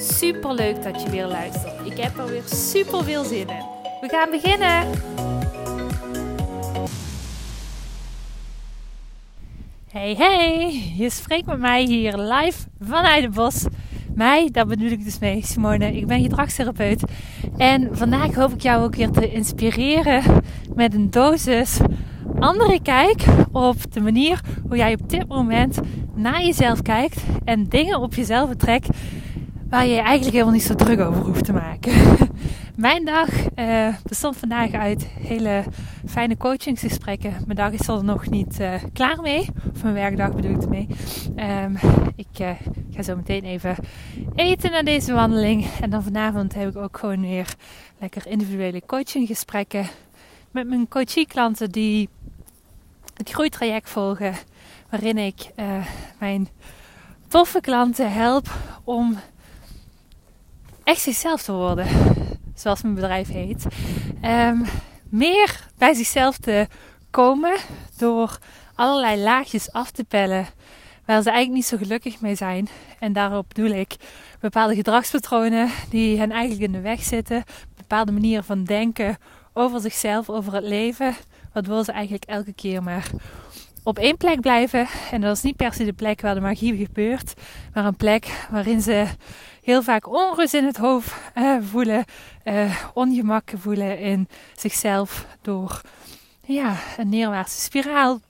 Super leuk dat je weer luistert. Ik heb er weer super veel zin in. We gaan beginnen. Hey hey, je spreekt met mij hier live vanuit het bos. Mij, daar bedoel ik dus mee, Simone. Ik ben gedragstherapeut. En vandaag hoop ik jou ook weer te inspireren met een dosis andere kijk op de manier hoe jij op dit moment naar jezelf kijkt en dingen op jezelf betrekt waar je eigenlijk helemaal niet zo druk over hoeft te maken. Mijn dag uh, bestond vandaag uit hele fijne coachingsgesprekken. Mijn dag is er nog niet uh, klaar mee. Of mijn werkdag bedoel ik ermee. Um, ik uh, ga zo meteen even eten na deze wandeling. En dan vanavond heb ik ook gewoon weer lekker individuele coachinggesprekken. Met mijn coachie-klanten die het groeitraject volgen. Waarin ik mijn toffe klanten help om echt zichzelf te worden. Zoals mijn bedrijf heet. Um, meer bij zichzelf te komen door allerlei laagjes af te pellen. Waar ze eigenlijk niet zo gelukkig mee zijn. En daarop bedoel ik bepaalde gedragspatronen die hen eigenlijk in de weg zitten. Bepaalde manieren van denken over zichzelf, over het leven. Waardoor ze eigenlijk elke keer maar op één plek blijven. En dat is niet per se de plek waar de magie gebeurt, maar een plek waarin ze heel vaak onrust in het hoofd uh, voelen, uh, ongemak voelen in zichzelf door ja, een neerwaartse spiraal.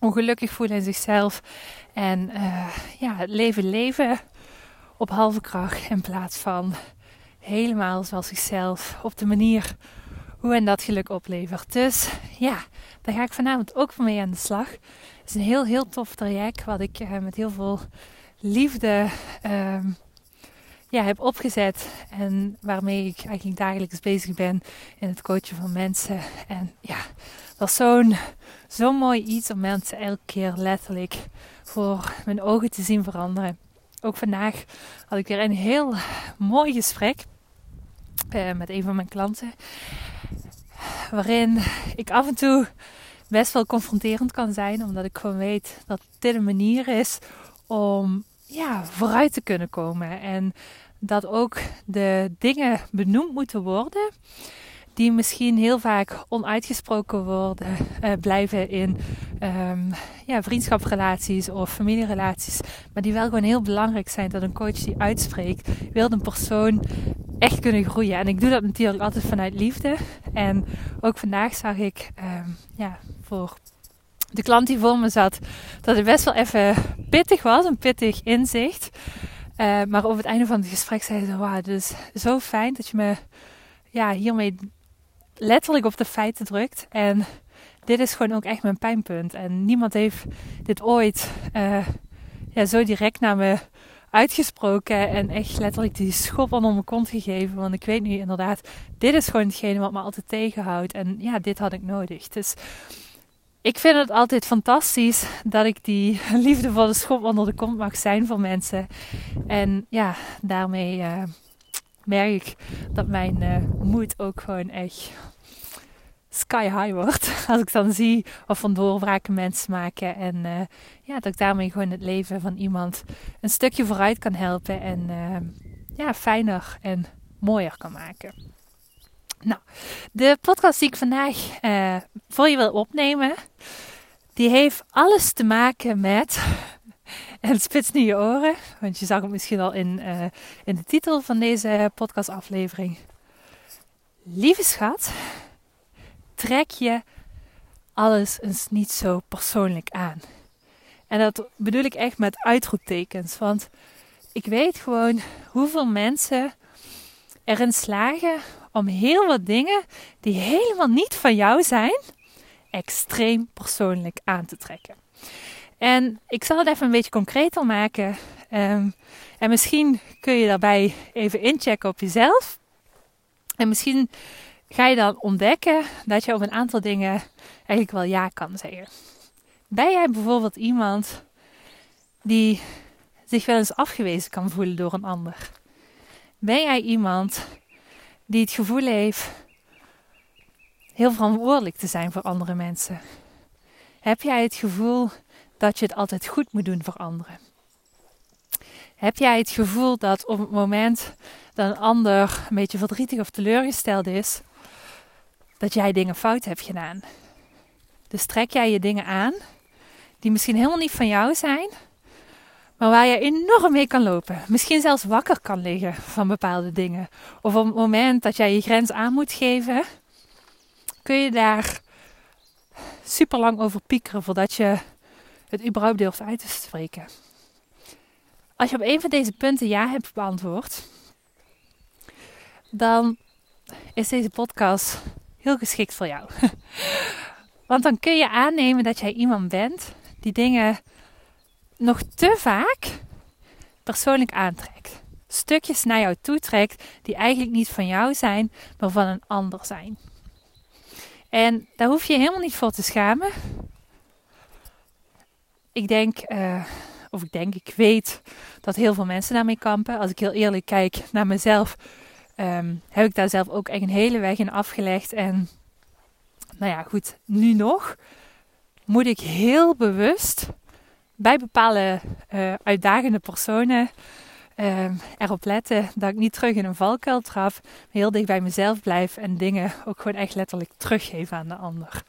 Ongelukkig voelen in zichzelf en uh, ja, het leven leven op halve kracht in plaats van helemaal zoals zichzelf op de manier hoe en dat geluk oplevert. Dus ja, daar ga ik vanavond ook mee aan de slag. Het is een heel, heel tof traject wat ik uh, met heel veel liefde uh, ja, heb opgezet. En waarmee ik eigenlijk dagelijks bezig ben in het coachen van mensen. En ja, dat is zo'n zo mooi iets om mensen elke keer letterlijk voor mijn ogen te zien veranderen. Ook vandaag had ik weer een heel mooi gesprek uh, met een van mijn klanten. Waarin ik af en toe best wel confronterend kan zijn, omdat ik gewoon weet dat dit een manier is om ja, vooruit te kunnen komen. En dat ook de dingen benoemd moeten worden die misschien heel vaak onuitgesproken worden, uh, blijven in um, ja, vriendschapsrelaties of familierelaties. Maar die wel gewoon heel belangrijk zijn dat een coach die uitspreekt, wil een persoon echt kunnen groeien. En ik doe dat natuurlijk altijd vanuit liefde. En ook vandaag zag ik um, ja, voor de klant die voor me zat, dat het best wel even pittig was, een pittig inzicht. Uh, maar over het einde van het gesprek zei ze: Wauw, het is zo fijn dat je me ja, hiermee letterlijk op de feiten drukt. En dit is gewoon ook echt mijn pijnpunt. En niemand heeft dit ooit uh, ja, zo direct naar me uitgesproken. En echt letterlijk die schop onder mijn kont gegeven. Want ik weet nu inderdaad, dit is gewoon hetgene wat me altijd tegenhoudt. En ja, dit had ik nodig. Dus ik vind het altijd fantastisch dat ik die liefdevolle schop onder de kont mag zijn voor mensen. En ja, daarmee uh, merk ik dat mijn uh, moed ook gewoon echt sky high wordt. Als ik dan zie wat van doorbraken mensen maken. En uh, ja, dat ik daarmee gewoon het leven van iemand een stukje vooruit kan helpen. En ja, fijner en mooier kan maken. Nou, de podcast die ik vandaag uh, voor je wil opnemen, die heeft alles te maken met. En spits nu je oren, want je zag het misschien al in, uh, in de titel van deze podcastaflevering. Lieve schat, trek je alles eens niet zo persoonlijk aan. En dat bedoel ik echt met uitroeptekens, want ik weet gewoon hoeveel mensen erin slagen om heel wat dingen die helemaal niet van jou zijn, extreem persoonlijk aan te trekken. En ik zal het even een beetje concreter maken. Ehm, en misschien kun je daarbij even inchecken op jezelf. En misschien ga je dan ontdekken dat je op een aantal dingen eigenlijk wel ja kan zeggen. Ben jij bijvoorbeeld iemand die zich wel eens afgewezen kan voelen door een ander? Ben jij iemand die het gevoel heeft heel verantwoordelijk te zijn voor andere mensen? Heb jij het gevoel dat je het altijd goed moet doen voor anderen? Heb jij het gevoel dat op het moment dat een ander een beetje verdrietig of teleurgesteld is, dat jij dingen fout hebt gedaan? Dus trek jij je dingen aan die misschien helemaal niet van jou zijn, maar waar je enorm mee kan lopen. Misschien zelfs wakker kan liggen van bepaalde dingen. Of op het moment dat jij je grens aan moet geven, kun je daar super lang over piekeren voordat je het überhaupt durft uit te spreken. Als je op een van deze punten ja hebt beantwoord, dan is deze podcast heel geschikt voor jou. Want dan kun je aannemen dat jij iemand bent die dingen nog te vaak persoonlijk aantrekt. Stukjes naar jou toe trekt die eigenlijk niet van jou zijn, maar van een ander zijn. En daar hoef je helemaal niet voor te schamen. Ik denk, uh, of ik denk, ik weet dat heel veel mensen daarmee kampen. Als ik heel eerlijk kijk naar mezelf, um, heb ik daar zelf ook echt een hele weg in afgelegd. En nou ja, goed, nu nog moet ik heel bewust bij bepaalde uh, uitdagende personen uh, erop letten dat ik niet terug in een valkuil trap, maar heel dicht bij mezelf blijf en dingen ook gewoon echt letterlijk teruggeef aan de ander.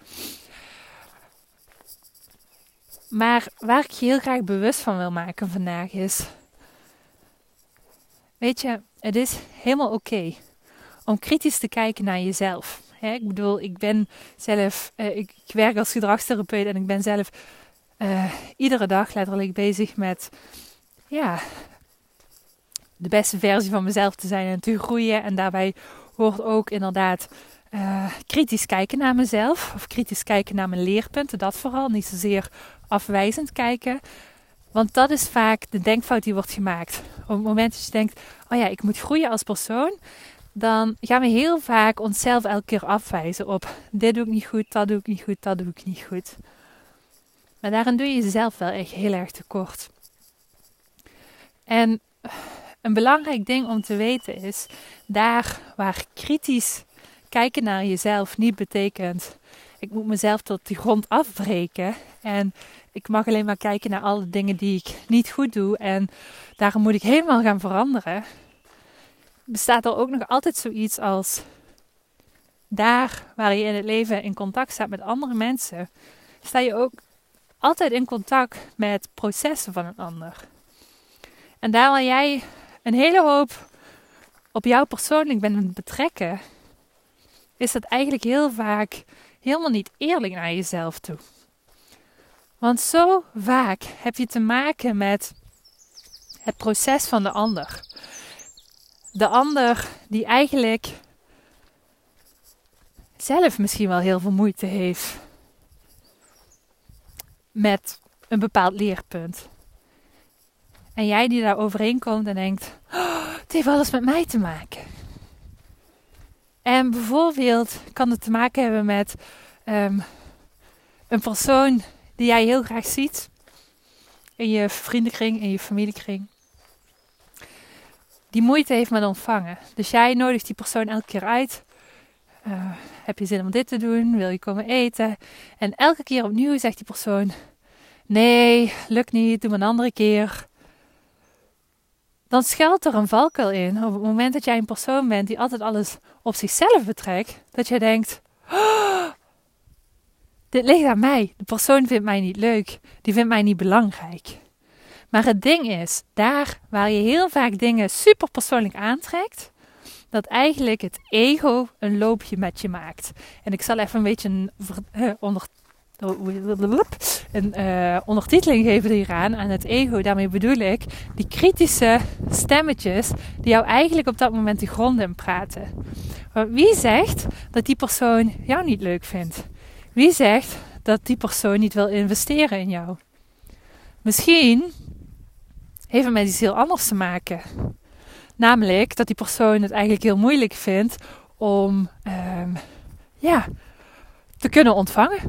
Maar waar ik je heel graag bewust van wil maken vandaag is, weet je, het is helemaal oké om kritisch te kijken naar jezelf. ik bedoel, ik ben zelf, ik, ik werk als gedragstherapeut en ik ben zelf uh, iedere dag letterlijk bezig met ja, de beste versie van mezelf te zijn en te groeien. En daarbij hoort ook inderdaad uh, kritisch kijken naar mezelf. Of kritisch kijken naar mijn leerpunten. Dat vooral. Niet zozeer afwijzend kijken. Want dat is vaak de denkfout die wordt gemaakt. Op het moment dat je denkt: oh ja, ik moet groeien als persoon. Dan gaan we heel vaak onszelf elke keer afwijzen op: dit doe ik niet goed, dat doe ik niet goed, dat doe ik niet goed. Maar daarin doe je jezelf wel echt heel erg tekort. En een belangrijk ding om te weten is, daar waar kritisch kijken naar jezelf niet betekent, ik moet mezelf tot de grond afbreken en ik mag alleen maar kijken naar alle dingen die ik niet goed doe en daarom moet ik helemaal gaan veranderen, bestaat er ook nog altijd zoiets als daar waar je in het leven in contact staat met andere mensen, sta je ook altijd in contact met processen van een ander. En daar waar jij een hele hoop op jou persoonlijk bent betrekken, is dat eigenlijk heel vaak helemaal niet eerlijk naar jezelf toe. Want zo vaak heb je te maken met het proces van de ander. De ander die eigenlijk zelf misschien wel heel veel moeite heeft met een bepaald leerpunt. En jij die daar overheen komt en denkt: oh, het heeft alles met mij te maken. En bijvoorbeeld kan het te maken hebben met um, een persoon die jij heel graag ziet in je vriendenkring, in je familiekring. Die moeite heeft met ontvangen. Dus jij nodigt die persoon elke keer uit. Uh, heb je zin om dit te doen? Wil je komen eten? En elke keer opnieuw zegt die persoon: Nee, lukt niet, doe maar een andere keer. Dan schuilt er een valkuil in. Op het moment dat jij een persoon bent die altijd alles op zichzelf betrekt, dat je denkt: oh, Dit ligt aan mij. De persoon vindt mij niet leuk, die vindt mij niet belangrijk. Maar het ding is, daar waar je heel vaak dingen super persoonlijk aantrekt, dat eigenlijk het ego een loopje met je maakt. En ik zal even een beetje onder, een uh, ondertiteling geven hieraan aan het ego. Daarmee bedoel ik die kritische stemmetjes die jou eigenlijk op dat moment de grond in praten. Wie zegt dat die persoon jou niet leuk vindt? Wie zegt dat die persoon niet wil investeren in jou? Misschien heeft met iets heel anders te maken. Namelijk dat die persoon het eigenlijk heel moeilijk vindt om um, ja, te kunnen ontvangen.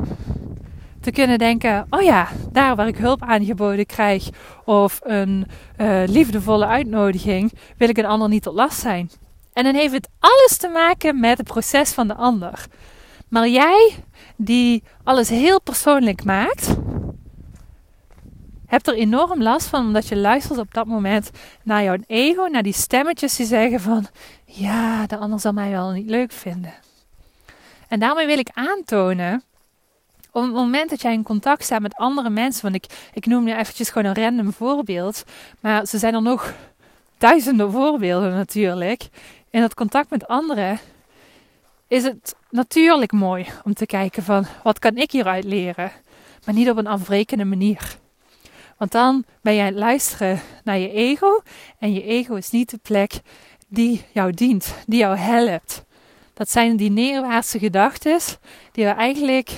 Te kunnen denken, oh ja, daar waar ik hulp aangeboden krijg of een uh, liefdevolle uitnodiging, wil ik een ander niet tot last zijn. En dan heeft het alles te maken met het proces van de ander. Maar jij, die alles heel persoonlijk maakt, hebt er enorm last van omdat je luistert op dat moment naar jouw ego, naar die stemmetjes die zeggen van ja, de ander zal mij wel niet leuk vinden. En daarmee wil ik aantonen, op het moment dat jij in contact staat met andere mensen, want ik, ik noem nu eventjes gewoon een random voorbeeld, maar ze zijn er nog duizenden voorbeelden natuurlijk. In dat contact met anderen is het natuurlijk mooi om te kijken van wat kan ik hieruit leren, maar niet op een afbrekende manier. Want dan ben jij aan het luisteren naar je ego. En je ego is niet de plek die jou dient, die jou helpt. Dat zijn die neerwaartse gedachten die eigenlijk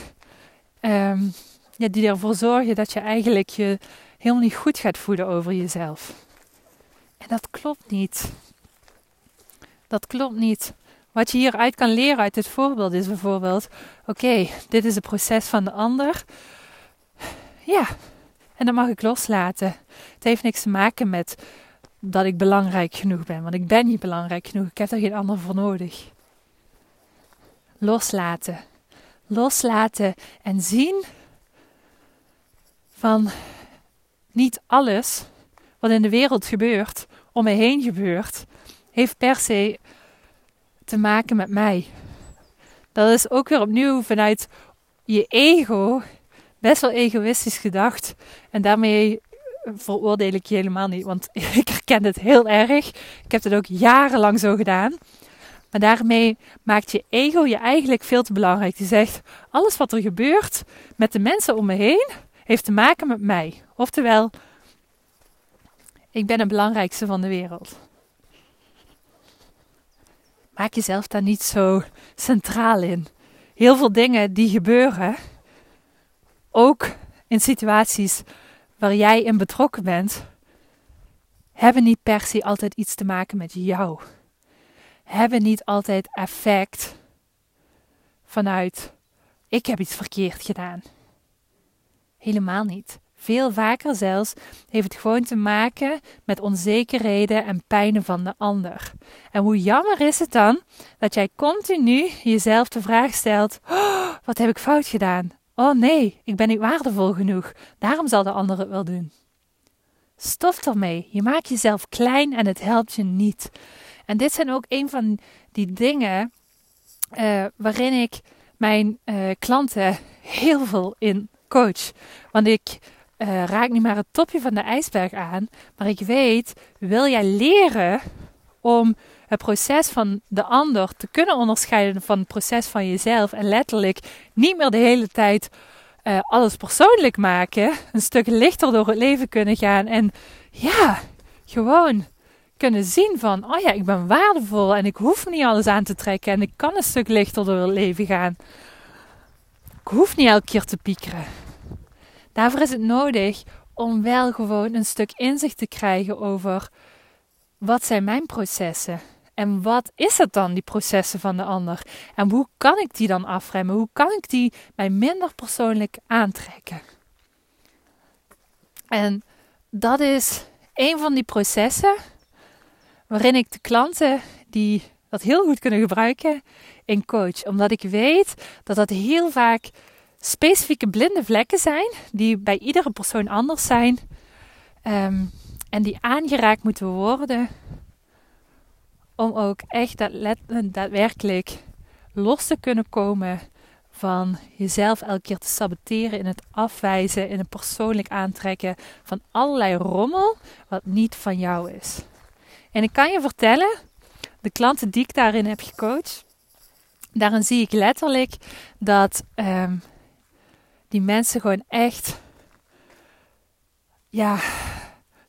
um, ja, die ervoor zorgen dat je eigenlijk je helemaal niet goed gaat voelen over jezelf. En dat klopt niet. Dat klopt niet. Wat je hieruit kan leren uit dit voorbeeld is bijvoorbeeld: oké, dit is het proces van de ander. Ja, en dat mag ik loslaten. Het heeft niks te maken met dat ik belangrijk genoeg ben. Want ik ben niet belangrijk genoeg. Ik heb er geen ander voor nodig. Loslaten. Loslaten en zien van niet alles wat in de wereld gebeurt, om me heen gebeurt, heeft per se te maken met mij. Dat is ook weer opnieuw vanuit je ego best wel egoïstisch gedacht. En daarmee veroordeel ik je helemaal niet, want ik herken het heel erg. Ik heb het ook jarenlang zo gedaan. Maar daarmee maakt je ego je eigenlijk veel te belangrijk. Je zegt, alles wat er gebeurt met de mensen om me heen, heeft te maken met mij. Oftewel, ik ben het belangrijkste van de wereld. Maak jezelf daar niet zo centraal in. Heel veel dingen die gebeuren, ook in situaties waar jij in betrokken bent, hebben niet per se altijd iets te maken met jou. Hebben niet altijd effect vanuit ik heb iets verkeerd gedaan. Helemaal niet. Veel vaker zelfs heeft het gewoon te maken met onzekerheden en pijnen van de ander. En hoe jammer is het dan dat jij continu jezelf de vraag stelt: oh, wat heb ik fout gedaan? Oh nee, ik ben niet waardevol genoeg. Daarom zal de ander het wel doen. Stop ermee. Je maakt jezelf klein en het helpt je niet. En dit zijn ook een van die dingen uh, waarin ik mijn uh, klanten heel veel in coach. Want ik uh, raak niet maar het topje van de ijsberg aan, maar ik weet, wil jij leren om het proces van de ander te kunnen onderscheiden van het proces van jezelf. En letterlijk niet meer de hele tijd uh, alles persoonlijk maken. Een stuk lichter door het leven kunnen gaan. En ja, gewoon kunnen zien van, oh ja, ik ben waardevol en ik hoef niet alles aan te trekken. En ik kan een stuk lichter door het leven gaan. Ik hoef niet elke keer te piekeren. Daarvoor is het nodig om wel gewoon een stuk inzicht te krijgen over wat zijn mijn processen? En wat is het dan, die processen van de ander? En hoe kan ik die dan afremmen? Hoe kan ik die mij minder persoonlijk aantrekken? En dat is een van die processen waarin ik de klanten die dat heel goed kunnen gebruiken in coach. Omdat ik weet dat dat heel vaak specifieke blinde vlekken zijn, die bij iedere persoon anders zijn. Ehm, en die aangeraakt moeten worden om ook echt daadwerkelijk los te kunnen komen van jezelf elke keer te saboteren in het afwijzen, in het persoonlijk aantrekken van allerlei rommel wat niet van jou is. En ik kan je vertellen, de klanten die ik daarin heb gecoacht, daarin zie ik letterlijk dat um, die mensen gewoon echt, ja,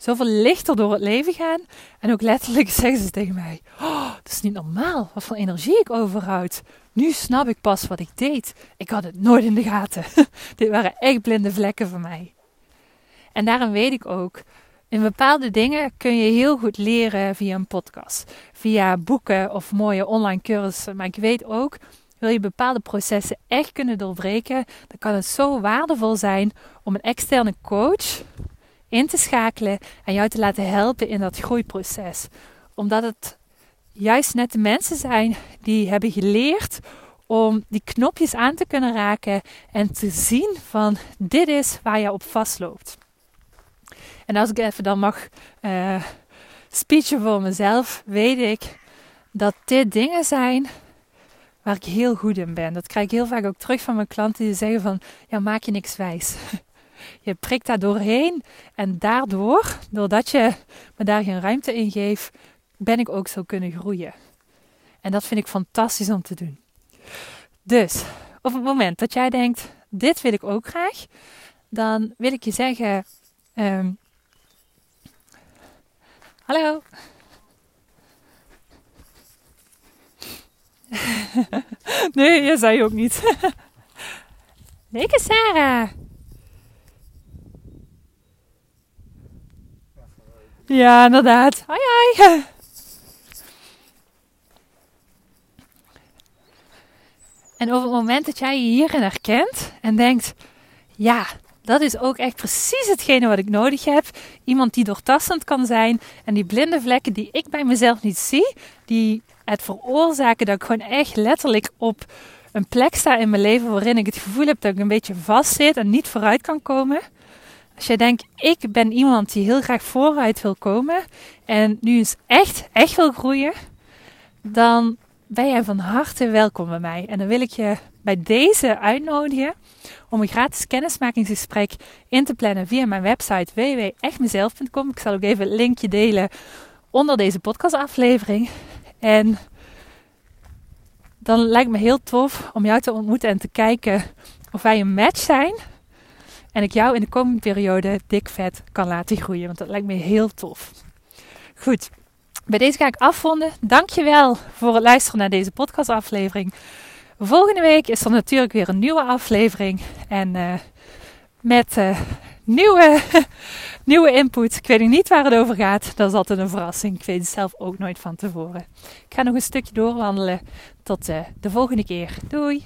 zoveel lichter door het leven gaan. En ook letterlijk zeggen ze tegen mij: Oh, is niet normaal. Wat voor energie ik overhoud. Nu snap ik pas wat ik deed. Ik had het nooit in de gaten. Dit waren echt blinde vlekken voor mij. En daarom weet ik ook In bepaalde dingen kun je heel goed leren via een podcast, via boeken of mooie online cursussen. Maar ik weet ook, wil je bepaalde processen echt kunnen doorbreken, dan kan het zo waardevol zijn om een externe coach in te schakelen en jou te laten helpen in dat groeiproces. Omdat het juist net de mensen zijn die hebben geleerd om die knopjes aan te kunnen raken en te zien van dit is waar je op vastloopt. En als ik even dan mag uh, speechen voor mezelf, weet ik dat dit dingen zijn waar ik heel goed in ben. Dat krijg ik heel vaak ook terug van mijn klanten die zeggen van, ja maak je niks wijs. Je prikt daar doorheen en daardoor, doordat je me daar geen ruimte in geeft, ben ik ook zo kunnen groeien. En dat vind ik fantastisch om te doen. Dus op het moment dat jij denkt, dit wil ik ook graag, dan wil ik je zeggen, um, hallo. nee, je zei ook niet. Leke Sarah. Ja, inderdaad. Hoi, hoi. En op het moment dat jij je hierin herkent en denkt: ja, dat is ook echt precies hetgene wat ik nodig heb. Iemand die doortastend kan zijn en die blinde vlekken die ik bij mezelf niet zie, die het veroorzaken dat ik gewoon echt letterlijk op een plek sta in mijn leven waarin ik het gevoel heb dat ik een beetje vast zit en niet vooruit kan komen. Als jij denkt, ik ben iemand die heel graag vooruit wil komen en nu eens echt, echt wil groeien, dan ben jij van harte welkom bij mij. En dan wil ik je bij deze uitnodigen om een gratis kennismakingsgesprek in te plannen via mijn website www.echtmezelf.com. Ik zal ook even het linkje delen onder deze podcastaflevering. En dan lijkt me heel tof om jou te ontmoeten en te kijken of wij een match zijn. En ik jou in de komende periode dik vet kan laten groeien. Want dat lijkt me heel tof. Goed, bij deze ga ik afronden. Dankjewel voor het luisteren naar deze podcastaflevering. Volgende week is er natuurlijk weer een nieuwe aflevering. En uh, met uh, nieuwe, nieuwe input. Ik weet niet waar het over gaat. Dat is altijd een verrassing. Ik weet het zelf ook nooit van tevoren. Ik ga nog een stukje doorwandelen. Tot uh, de volgende keer. Doei!